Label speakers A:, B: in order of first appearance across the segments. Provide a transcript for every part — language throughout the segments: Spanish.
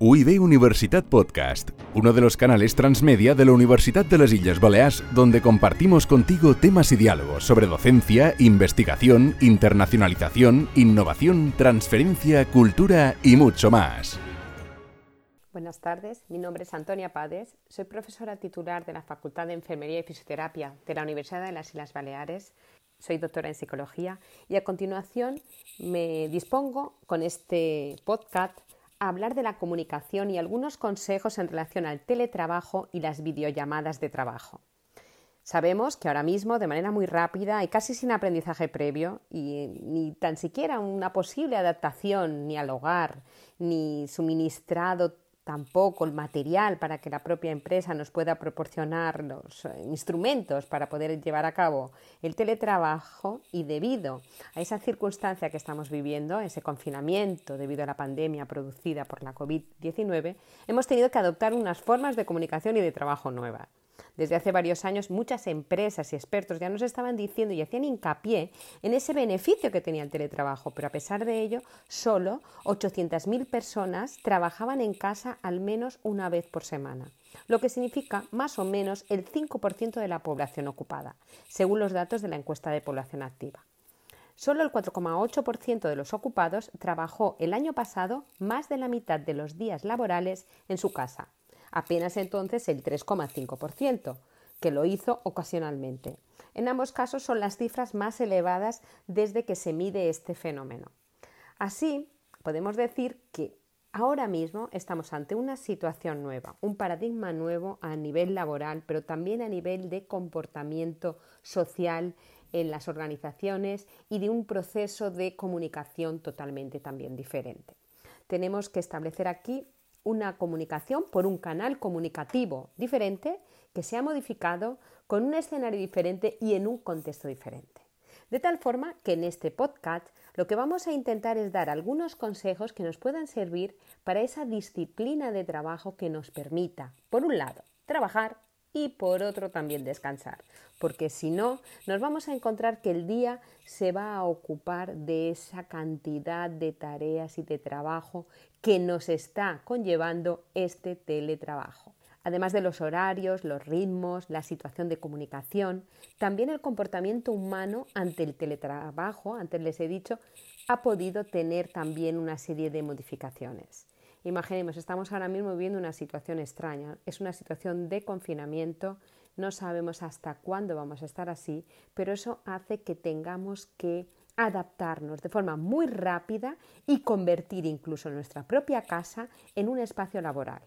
A: UIB Universitat Podcast, uno de los canales transmedia de la Universidad de las Islas Baleares, donde compartimos contigo temas y diálogos sobre docencia, investigación, internacionalización, innovación, transferencia, cultura y mucho más.
B: Buenas tardes, mi nombre es Antonia Pades, soy profesora titular de la Facultad de Enfermería y Fisioterapia de la Universidad de las Islas Baleares, soy doctora en psicología y a continuación me dispongo con este podcast hablar de la comunicación y algunos consejos en relación al teletrabajo y las videollamadas de trabajo. Sabemos que ahora mismo, de manera muy rápida y casi sin aprendizaje previo, y ni tan siquiera una posible adaptación ni al hogar, ni suministrado tampoco el material para que la propia empresa nos pueda proporcionar los eh, instrumentos para poder llevar a cabo el teletrabajo y debido a esa circunstancia que estamos viviendo, ese confinamiento debido a la pandemia producida por la COVID-19, hemos tenido que adoptar unas formas de comunicación y de trabajo nuevas. Desde hace varios años muchas empresas y expertos ya nos estaban diciendo y hacían hincapié en ese beneficio que tenía el teletrabajo, pero a pesar de ello, solo 800.000 personas trabajaban en casa al menos una vez por semana, lo que significa más o menos el 5% de la población ocupada, según los datos de la encuesta de población activa. Solo el 4,8% de los ocupados trabajó el año pasado más de la mitad de los días laborales en su casa, apenas entonces el 3,5%, que lo hizo ocasionalmente. En ambos casos son las cifras más elevadas desde que se mide este fenómeno. Así, podemos decir que ahora mismo estamos ante una situación nueva, un paradigma nuevo a nivel laboral, pero también a nivel de comportamiento social en las organizaciones y de un proceso de comunicación totalmente también diferente. Tenemos que establecer aquí una comunicación por un canal comunicativo diferente que se ha modificado con un escenario diferente y en un contexto diferente. De tal forma que en este podcast lo que vamos a intentar es dar algunos consejos que nos puedan servir para esa disciplina de trabajo que nos permita, por un lado, trabajar y por otro también descansar, porque si no, nos vamos a encontrar que el día se va a ocupar de esa cantidad de tareas y de trabajo que nos está conllevando este teletrabajo. Además de los horarios, los ritmos, la situación de comunicación, también el comportamiento humano ante el teletrabajo, antes les he dicho, ha podido tener también una serie de modificaciones. Imaginemos, estamos ahora mismo viviendo una situación extraña, es una situación de confinamiento, no sabemos hasta cuándo vamos a estar así, pero eso hace que tengamos que adaptarnos de forma muy rápida y convertir incluso nuestra propia casa en un espacio laboral.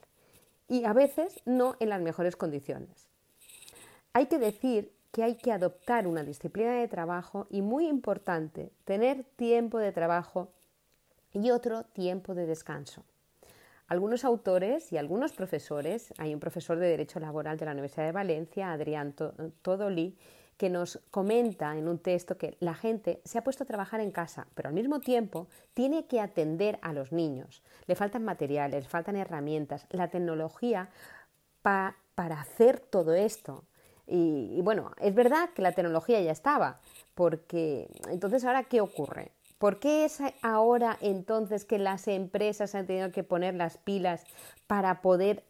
B: Y a veces no en las mejores condiciones. Hay que decir que hay que adoptar una disciplina de trabajo y muy importante, tener tiempo de trabajo y otro tiempo de descanso. Algunos autores y algunos profesores, hay un profesor de Derecho Laboral de la Universidad de Valencia, Adrián Todoli, que nos comenta en un texto que la gente se ha puesto a trabajar en casa, pero al mismo tiempo tiene que atender a los niños. Le faltan materiales, faltan herramientas, la tecnología para hacer todo esto. Y bueno, es verdad que la tecnología ya estaba, porque entonces ahora, ¿qué ocurre? ¿Por qué es ahora entonces que las empresas han tenido que poner las pilas para poder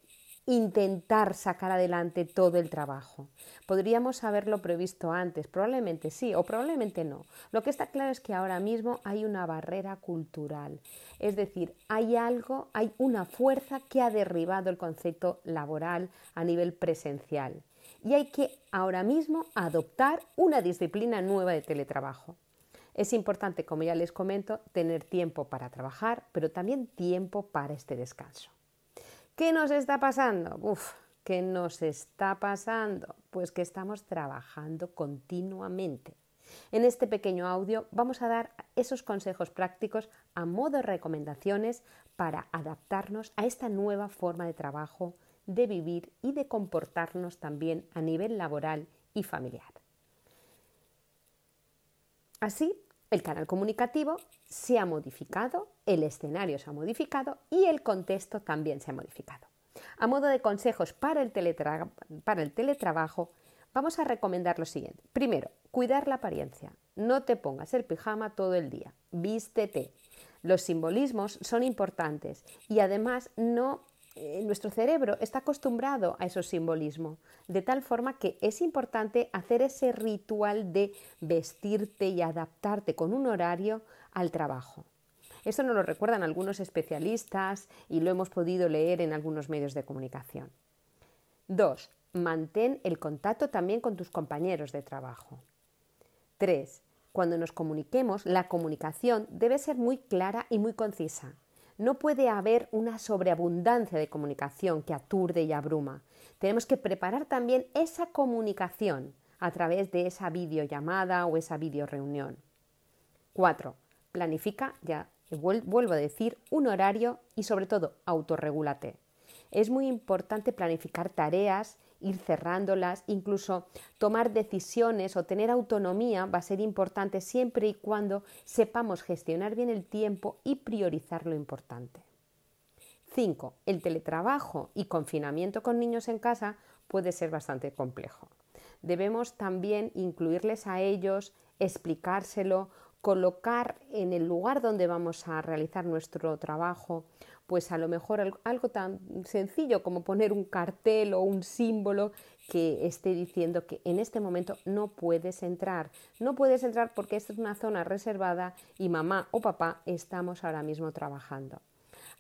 B: intentar sacar adelante todo el trabajo. Podríamos haberlo previsto antes, probablemente sí o probablemente no. Lo que está claro es que ahora mismo hay una barrera cultural, es decir, hay algo, hay una fuerza que ha derribado el concepto laboral a nivel presencial y hay que ahora mismo adoptar una disciplina nueva de teletrabajo. Es importante, como ya les comento, tener tiempo para trabajar, pero también tiempo para este descanso. ¿Qué nos está pasando? Uf, ¿qué nos está pasando? Pues que estamos trabajando continuamente. En este pequeño audio vamos a dar esos consejos prácticos a modo de recomendaciones para adaptarnos a esta nueva forma de trabajo, de vivir y de comportarnos también a nivel laboral y familiar. Así, el canal comunicativo se ha modificado, el escenario se ha modificado y el contexto también se ha modificado. A modo de consejos para el, teletrabajo, vamos a recomendar lo siguiente. Primero, cuidar la apariencia. No te pongas el pijama todo el día. Vístete. Los simbolismos son importantes y además no eh, nuestro cerebro está acostumbrado a esos simbolismos, de tal forma que es importante hacer ese ritual de vestirte y adaptarte con un horario al trabajo. Esto nos lo recuerdan algunos especialistas y lo hemos podido leer en algunos medios de comunicación. 2. Mantén el contacto también con tus compañeros de trabajo. 3. Cuando nos comuniquemos, la comunicación debe ser muy clara y muy concisa. No puede haber una sobreabundancia de comunicación que aturde y abruma. Tenemos que preparar también esa comunicación a través de esa videollamada o esa videoreunión. 4. Planifica, ya vuelvo a decir, un horario y sobre todo autorregúlate. Es muy importante planificar tareas ir cerrándolas, incluso tomar decisiones o tener autonomía va a ser importante siempre y cuando sepamos gestionar bien el tiempo y priorizar lo importante. 5. El teletrabajo y confinamiento con niños en casa puede ser bastante complejo. Debemos también incluirles a ellos, explicárselo, colocar en el lugar donde vamos a realizar nuestro trabajo pues a lo mejor algo tan sencillo como poner un cartel o un símbolo que esté diciendo que en este momento no puedes entrar. No puedes entrar porque esta es una zona reservada y mamá o papá estamos ahora mismo trabajando.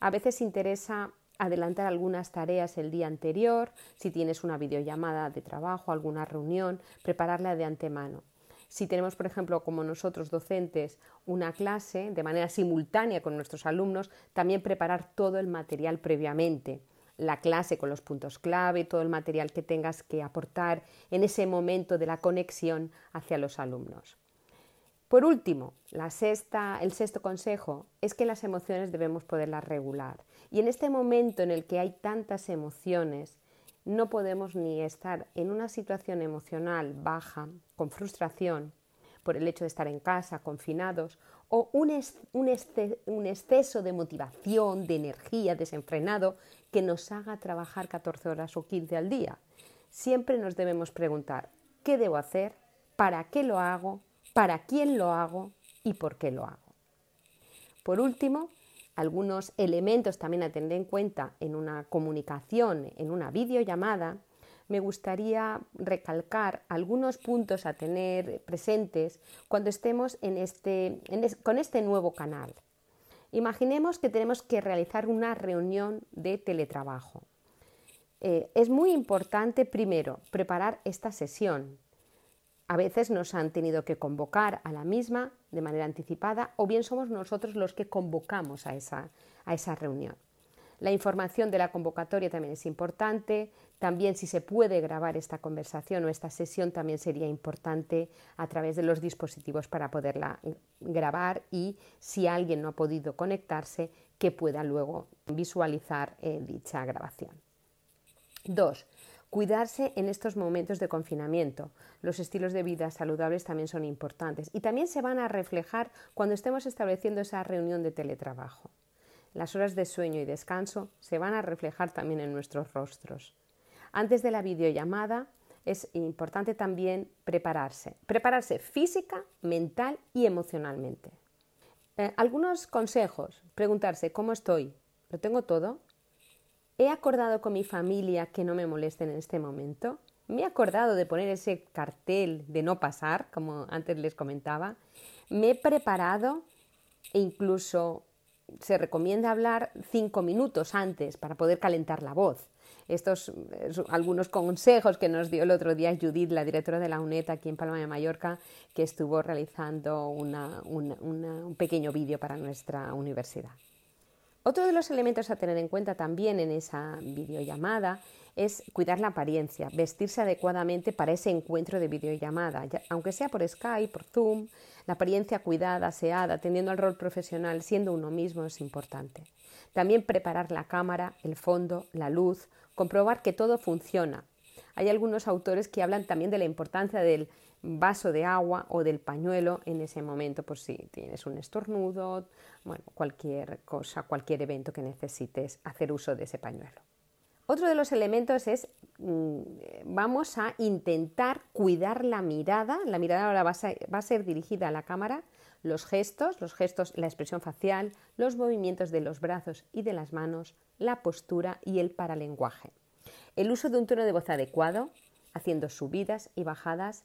B: A veces interesa adelantar algunas tareas el día anterior, si tienes una videollamada de trabajo, alguna reunión, prepararla de antemano. Si tenemos, por ejemplo, como nosotros docentes, una clase de manera simultánea con nuestros alumnos, también preparar todo el material previamente la clase con los puntos clave, todo el material que tengas que aportar en ese momento de la conexión hacia los alumnos. Por último, la sexta, el sexto consejo es que las emociones debemos poderlas regular. Y en este momento en el que hay tantas emociones, no podemos ni estar en una situación emocional baja, con frustración, por el hecho de estar en casa, confinados, o un, un, exceso de motivación, de energía desenfrenado que nos haga trabajar 14 horas o 15 al día. Siempre nos debemos preguntar, ¿qué debo hacer? ¿Para qué lo hago? ¿Para quién lo hago? ¿Y por qué lo hago? Por último, algunos elementos también a tener en cuenta en una comunicación, en una videollamada, me gustaría recalcar algunos puntos a tener presentes cuando estemos en este, con este nuevo canal. Imaginemos que tenemos que realizar una reunión de teletrabajo. Eh, es muy importante primero preparar esta sesión, a veces nos han tenido que convocar a la misma de manera anticipada o bien somos nosotros los que convocamos a esa, a esa reunión. La información de la convocatoria también es importante. También si se puede grabar esta conversación o esta sesión también sería importante a través de los dispositivos para poderla grabar y si alguien no ha podido conectarse que pueda luego visualizar eh, dicha grabación. Dos, Cuidarse en estos momentos de confinamiento. Los estilos de vida saludables también son importantes y también se van a reflejar cuando estemos estableciendo esa reunión de teletrabajo. Las horas de sueño y descanso se van a reflejar también en nuestros rostros. Antes de la videollamada es importante también prepararse, prepararse física, mental y emocionalmente. Eh, algunos consejos, preguntarse ¿cómo estoy? ¿Lo tengo todo? ¿He acordado con mi familia que no me molesten en este momento? ¿Me he acordado de poner ese cartel de no pasar, como antes les comentaba? ¿Me he preparado e incluso se recomienda hablar cinco minutos antes para poder calentar la voz? Estos son algunos consejos que nos dio el otro día Judith, la directora de la UNED aquí en Palma de Mallorca, que estuvo realizando un pequeño vídeo para nuestra universidad. Otro de los elementos a tener en cuenta también en esa videollamada es cuidar la apariencia, vestirse adecuadamente para ese encuentro de videollamada, aunque sea por Skype, por Zoom, la apariencia cuidada, aseada, atendiendo al rol profesional, siendo uno mismo es importante. También preparar la cámara, el fondo, la luz, comprobar que todo funciona. Hay algunos autores que hablan también de la importancia del vaso de agua o del pañuelo en ese momento, por si tienes un estornudo, bueno, cualquier cosa, cualquier evento que necesites hacer uso de ese pañuelo. Otro de los elementos es, mm, vamos a intentar cuidar la mirada, la mirada ahora va a, ser, dirigida a la cámara, los gestos, los gestos, la expresión facial, los movimientos de los brazos y de las manos, la postura y el paralenguaje. El uso de un tono de voz adecuado, haciendo subidas y bajadas,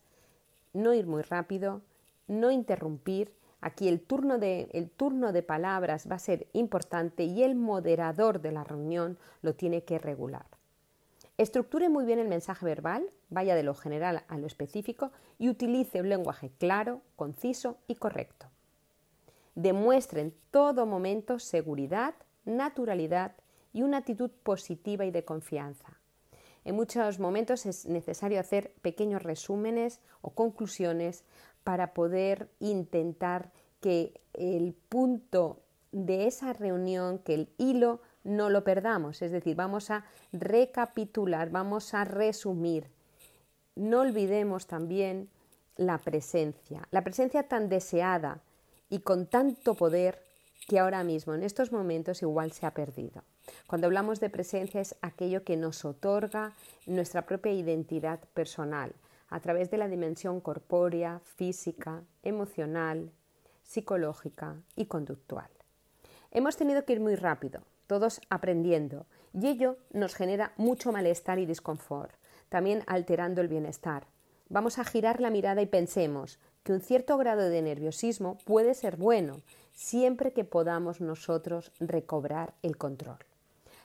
B: no ir muy rápido, no interrumpir. Aquí el turno, de, el turno de palabras va a ser importante y el moderador de la reunión lo tiene que regular. Estructure muy bien el mensaje verbal, vaya de lo general a lo específico y utilice un lenguaje claro, conciso y correcto. Demuestre en todo momento seguridad, naturalidad y una actitud positiva y de confianza. En muchos momentos es necesario hacer pequeños resúmenes o conclusiones para poder intentar que el punto de esa reunión, que el hilo no lo perdamos. Es decir, vamos a recapitular, vamos a resumir. No olvidemos también la presencia, la presencia tan deseada y con tanto poder que ahora mismo, en estos momentos, igual se ha perdido. Cuando hablamos de presencia es aquello que nos otorga nuestra propia identidad personal a través de la dimensión corpórea, física, emocional, psicológica y conductual. Hemos tenido que ir muy rápido, todos aprendiendo, y ello nos genera mucho malestar y disconfort, también alterando el bienestar. Vamos a girar la mirada y pensemos que un cierto grado de nerviosismo puede ser bueno, siempre que podamos nosotros recobrar el control.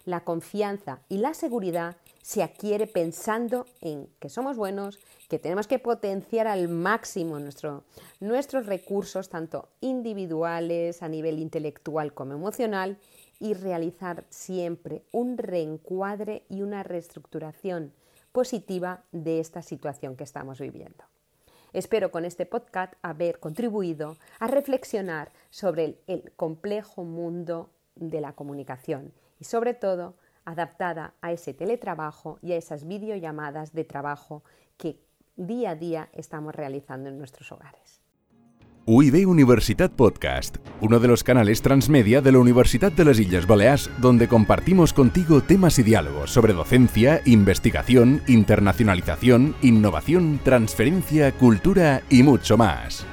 B: La confianza y la seguridad se adquiere pensando en que somos buenos, que tenemos que potenciar al máximo nuestros recursos, tanto individuales, a nivel intelectual como emocional, y realizar siempre un reencuadre y una reestructuración positiva de esta situación que estamos viviendo. Espero con este podcast haber contribuido a reflexionar sobre el, complejo mundo de la comunicación y sobre todo adaptada a ese teletrabajo y a esas videollamadas de trabajo que día a día estamos realizando en nuestros hogares.
A: UIB Universitat Podcast, uno de los canales transmedia de la Universidad de las Islas Baleares, donde compartimos contigo temas y diálogos sobre docencia, investigación, internacionalización, innovación, transferencia, cultura y mucho más.